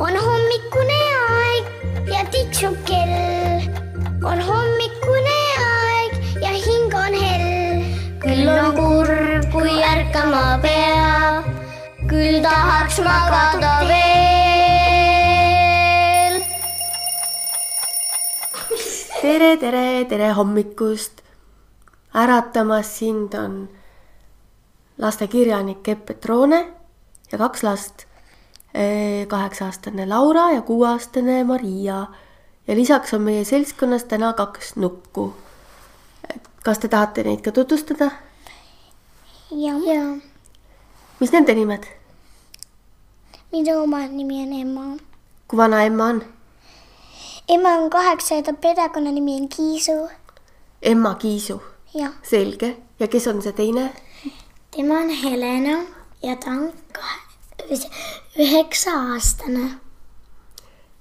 on hommikune aeg ja tiksub kell. on hommikune aeg ja hing on hell. küll on kurb, kui ärkama peab, küll tahaks magada veel. tere, tere, tere hommikust. äratamas sind on lastekirjanik Epp Petrone ja kaks last. Kaheksa-aastane Laura ja kuueaastane Maria. ja lisaks on meie seltskonnas täna kaks nukku. kas te tahate neid ka tutvustada? ja, ja. mis nende nimed? minu oma nimi on Emma. kui vana Emma on? Emma on kaheksa ja ta perekonnanimi on Kiisu. Emma Kiisu. jah. selge ja kes on see teine? tema on Helena ja ta on kahe, üheksa-aastane.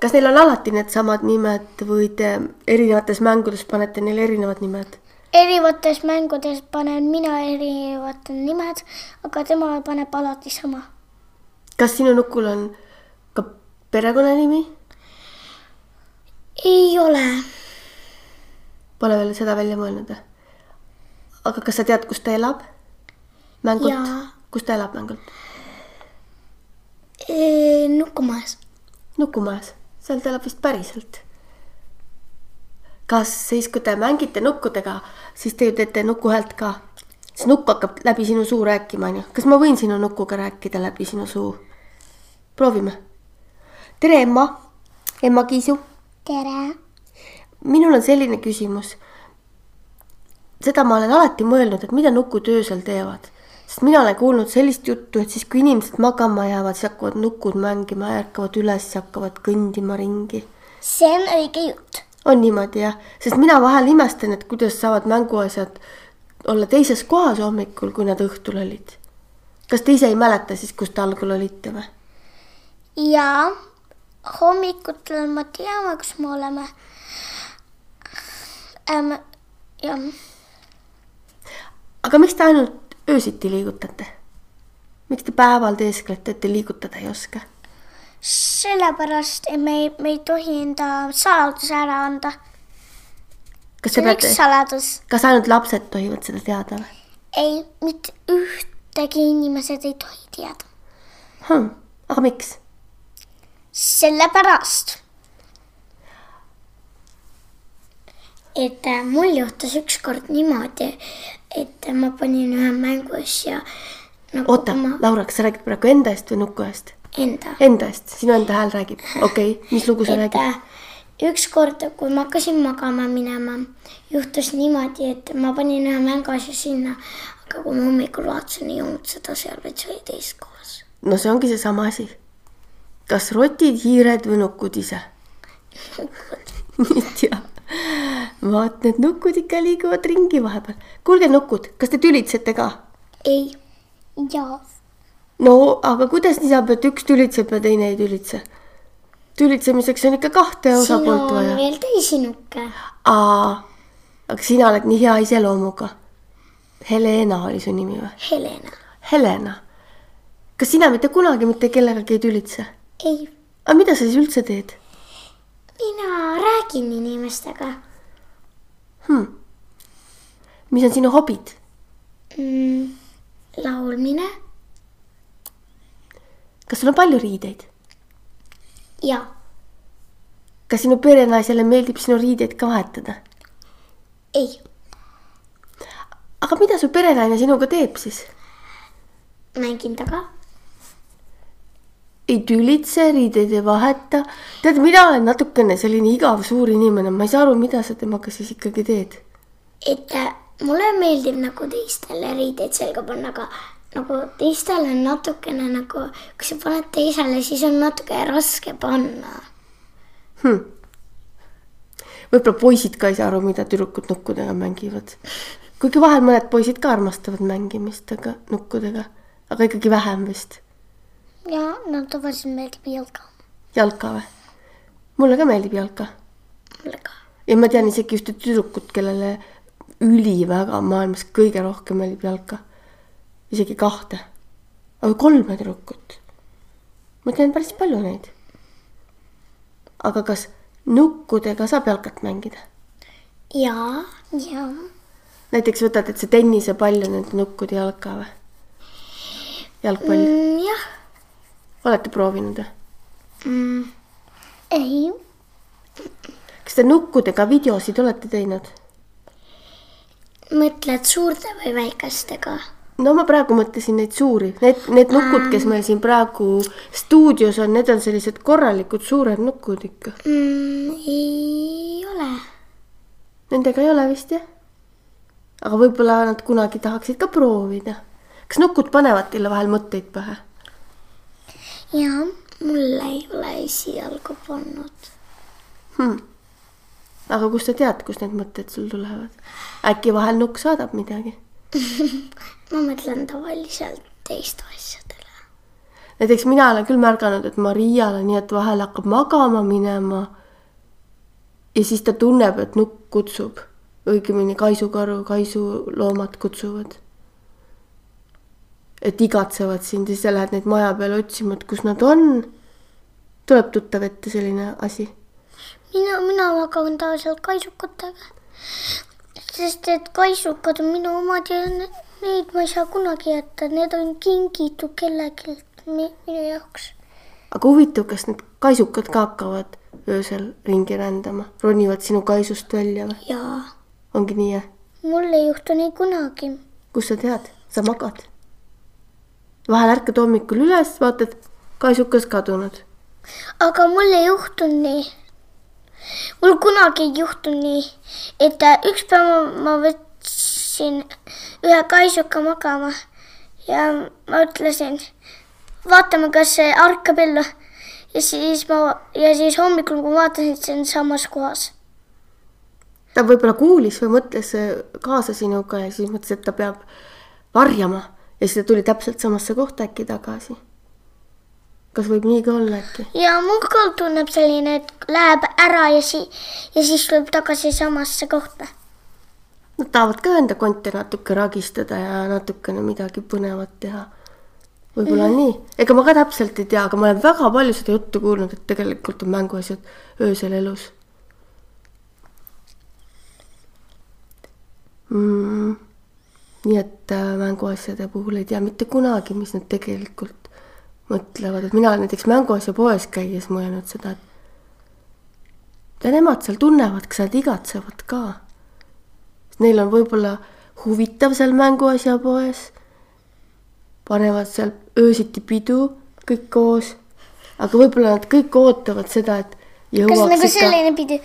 kas neil on alati needsamad nimed või te erinevates mängudes panete neile erinevad nimed? erinevates mängudes panen mina erinevad nimed, aga tema paneb alati sama. kas sinu nukul on ka perekonnanimi? ei ole. Pole veel seda välja mõelnud või? aga kas sa tead, kus ta elab? mängult, kus ta elab mängult? Nukumajas. nukumajas, seal ta elab vist päriselt. kas siis, kui te mängite nukkudega, siis te ju teete nukuhäält ka? siis nukk hakkab läbi sinu suu rääkima, onju. kas ma võin sinu nukuga rääkida läbi sinu suu? proovime. tere, Emma. Emma Kiisu. tere. minul on selline küsimus. seda ma olen alati mõelnud, et mida nukud öösel teevad sest mina olen kuulnud sellist juttu, et siis kui inimesed magama jäävad, siis hakkavad nukud mängima, ärkavad üles, hakkavad kõndima ringi. see on õige jutt. on niimoodi jah, sest mina vahel imestan, et kuidas saavad mänguasjad olla teises kohas hommikul, kui nad õhtul olid. kas te ise ei mäleta siis, kus te algul olite või? jaa, hommikutel me teame, kus me oleme ähm,. jah. aga miks te ainult öösiti liigutate? miks te päeval teesklete, et te liigutada ei oska? sellepärast, me ei, me ei tohi enda saladuse ära anda. kas see on üks saladus. kas ainult lapsed tohivad seda teada või? ei, mitte ühtegi inimesed ei tohi teada hmm.. aga miks? sellepärast, et mul juhtus ükskord niimoodi, et ma panin ühe mänguasja nagu. oota oma..., Laura, kas sa räägid praegu enda eest või nuku eest? Enda. Enda eest, sinu enda hääl räägib, okei okay., mis lugu sa et, räägid? Äh, ükskord, kui ma hakkasin magama minema, juhtus niimoodi, et ma panin ühe mänguasja sinna, aga kui ma hommikul vaatasin, ei olnud seda seal, vaid see oli teises kohas. no see ongi seesama asi. kas rotid, hiired või nukud ise? nüüd jah vaat need nukud ikka liiguvad ringi vahepeal. kuulge, nukud, kas te tülitsete ka? ei. jaa. no aga kuidas nii saab, et üks tülitseb ja teine ei tülitse? tülitsemiseks on ikka kahte osapoolt vaja. siin on veel teisi nukke. aa, aga sina oled nii hea iseloomuga. Helena oli su nimi või? Helena. Helena. kas sina mitte kunagi mitte kellegagi ei tülitse? ei. aga mida sa siis üldse teed? Mina räägin inimestega hmm.. mis on sinu hobid mm,? laulmine. kas sul on palju riideid? jaa. kas sinu perenaisele meeldib sinu riideid ka vahetada? ei. aga mida su perenaine sinuga teeb siis? mängin taga ei tülitse, riideid ei vaheta. tead, mina olen natukene selline igav suur inimene, ma ei saa aru, mida sa temaga siis ikkagi teed. et äh, mulle meeldib nagu teistele riideid selga panna, aga nagu teistele on natukene nagu, kui sa paned teisele, siis on natuke raske panna hm.. võib-olla poisid ka ei saa aru, mida tüdrukud nukkudega mängivad. kuigi vahel mõned poisid ka armastavad mängimist, aga nukkudega, aga ikkagi vähem vist ja no tavaliselt meeldib jalka. jalka või? mulle ka meeldib jalka. mulle ka. ja ma tean isegi ühte tüdrukut, kellele üliväga maailmas kõige rohkem meeldib jalka. isegi kahte. aga kolme tüdrukut. ma tean päris palju neid. aga kas nukkudega saab jalkat mängida? jaa, jaa. näiteks võtad, et see tennisepall on nende nukkude jalka või? jalgpall Mm, jah, olete proovinud või? ei, kas te nukkudega videosid olete teinud? mõtled suurte või väikestega? no ma praegu mõtlesin neid suuri, need, need nukud, kes meil siin praegu stuudios on, need on sellised korralikud suured nukud ikka. mm,. ei ole. Nendega ei ole vist jah? aga võib-olla nad kunagi tahaksid ka proovida. kas nukud panevad teile vahel mõtteid pähe? jaa, mulle ei ole esialgu pannud. Hmm. aga kust sa tead, kust need mõtted sul tulevad? äkki vahel nukk saadab midagi? ma mõtlen tavaliselt teiste asjadele. näiteks mina olen küll märganud, et Marial on nii, et vahel hakkab magama minema. ja siis ta tunneb, et nukk kutsub, õigemini kaisukaru, kaisuloomad kutsuvad. Et igatsevad sind ja siis sa lähed neid maja peale otsima, et kus nad on. tuleb tuttav ette selline asi mina, mina magan tavaliselt kaisukatega. sest et kaisukad on minu omad ja ne- neid ma ei saa kunagi jätta, need on kingitud kellelgi mi- minu jaoks. aga huvitav, kas need kaisukad ka hakkavad öösel ringi rändama, ronivad sinu kaisust välja või? jaa, ongi nii jah? mul ei juhtu nii kunagi. kust sa tead, sa magad? Vahel ärkad hommikul üles, vaatad, kaisukas kadunud. aga mul ei juhtunud nii. mul kunagi ei juhtunud nii, et äh, üks päev ma, ma võtsin ühe kaisuka magama ja ma ütlesin, vaatame, kas see ärkab ellu. ja siis ma ja siis hommikul, kui vaatasin, see on samas kohas. ta võib-olla kuulis või mõtles äh, kaasa sinuga ja siis mõtles, et ta peab varjama ja siis ta tuli täpselt samasse kohta äkki tagasi. kas võib nii ka olla äkki? ja mul ka tunneb selline, et läheb ära ja si- ja siis tuleb tagasi samasse kohta. Nad tahavad ka enda konte natuke ragistada ja natukene midagi põnevat teha. võib-olla on nii, ega ma ka täpselt ei tea, aga ma olen väga palju seda juttu kuulnud, et tegelikult on mänguasjad öösel elus mm,. Nii et äh, mänguasjade puhul ei tea mitte kunagi, mis nad tegelikult mõtlevad, et mina näiteks mänguasjapoes käies mõelnud seda, et ja nemad seal tunnevad, kas nad igatsevad ka neil on võib-olla huvitav seal mänguasjapoes, panevad seal öösiti pidu kõik koos, aga võib-olla nad kõik ootavad seda, et kas nagu ikka, selline pidi?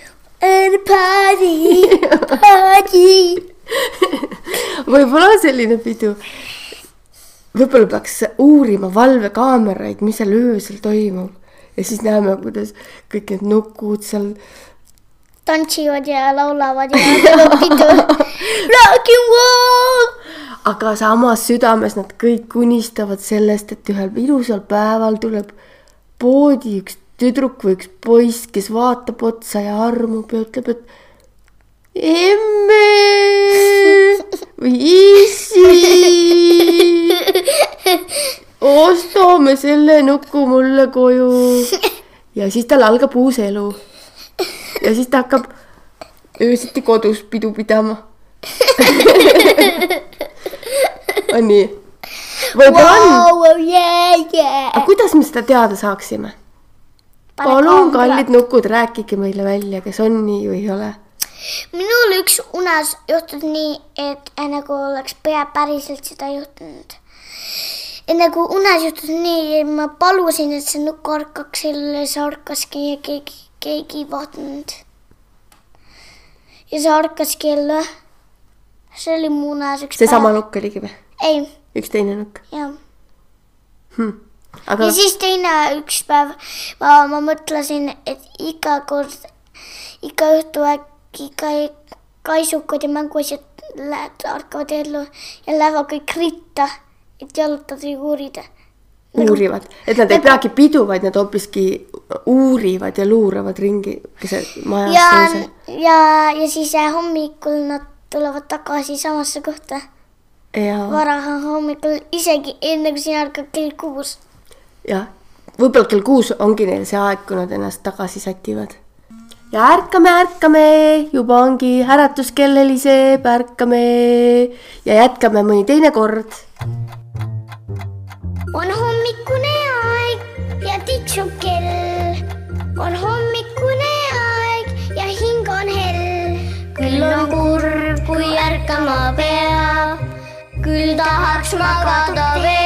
Party, party. võib-olla selline pidu. võib-olla peaks uurima valvekaameraid, mis seal öösel toimub ja siis näeme, kuidas kõik need nukud seal tantsivad ja laulavad ja teevad pidu. Rock n roll. aga samas südames nad kõik unistavad sellest, et ühel ilusal päeval tuleb poodi üks tüdruk või üks poiss, kes vaatab otsa ja armub ja ütleb, et emme või issi, ostame selle nuku mulle koju. ja siis tal algab uus elu. ja siis ta hakkab öösiti kodus pidu pidama on nii? võib-olla on, wow, yeah, yeah. aga kuidas me seda teada saaksime? palun, kallid nukud, rääkige meile välja, kas on nii või ei ole. Minul üks unes juhtus nii, et äh, nagu oleks pea päriselt seda juhtunud. et nagu unes juhtus nii, ma palusin, et see nukk ja see ärkaski ja keegi, keegi ei vaadanud. ja see ärkaski ellu. see oli mu unes üks seesama nukk oligi või? ei, üks teine nukk jah. hm.. aga ja siis teine üks päev ma, ma mõtlesin, et iga kord, iga õhtu äkki ka kaisukad ja mänguasjad lähevad, ärkavad ellu ja lähevad kõik ritta, et jalutada ja uurida. uurivad, et nad ei peagi pidu, vaid nad hoopiski uurivad ja luuravad ringi keset majas ja ja, ja siis äh, hommikul nad tulevad tagasi samasse kohta. ja, vara hommikul, isegi enne kui sina ärkad kell kuus. jah, võib-olla kell kuus ongi neil see aeg, kui nad ennast tagasi sätivad. Ja ärkame, ärkame, juba ongi äratuskell heliseb, ärkame ja jätkame mõni teine kord. on hommikune aeg ja tiksub kell. on hommikune aeg ja hing on hell. küll on kurb, kui ärkama peab, küll tahaks magada veel.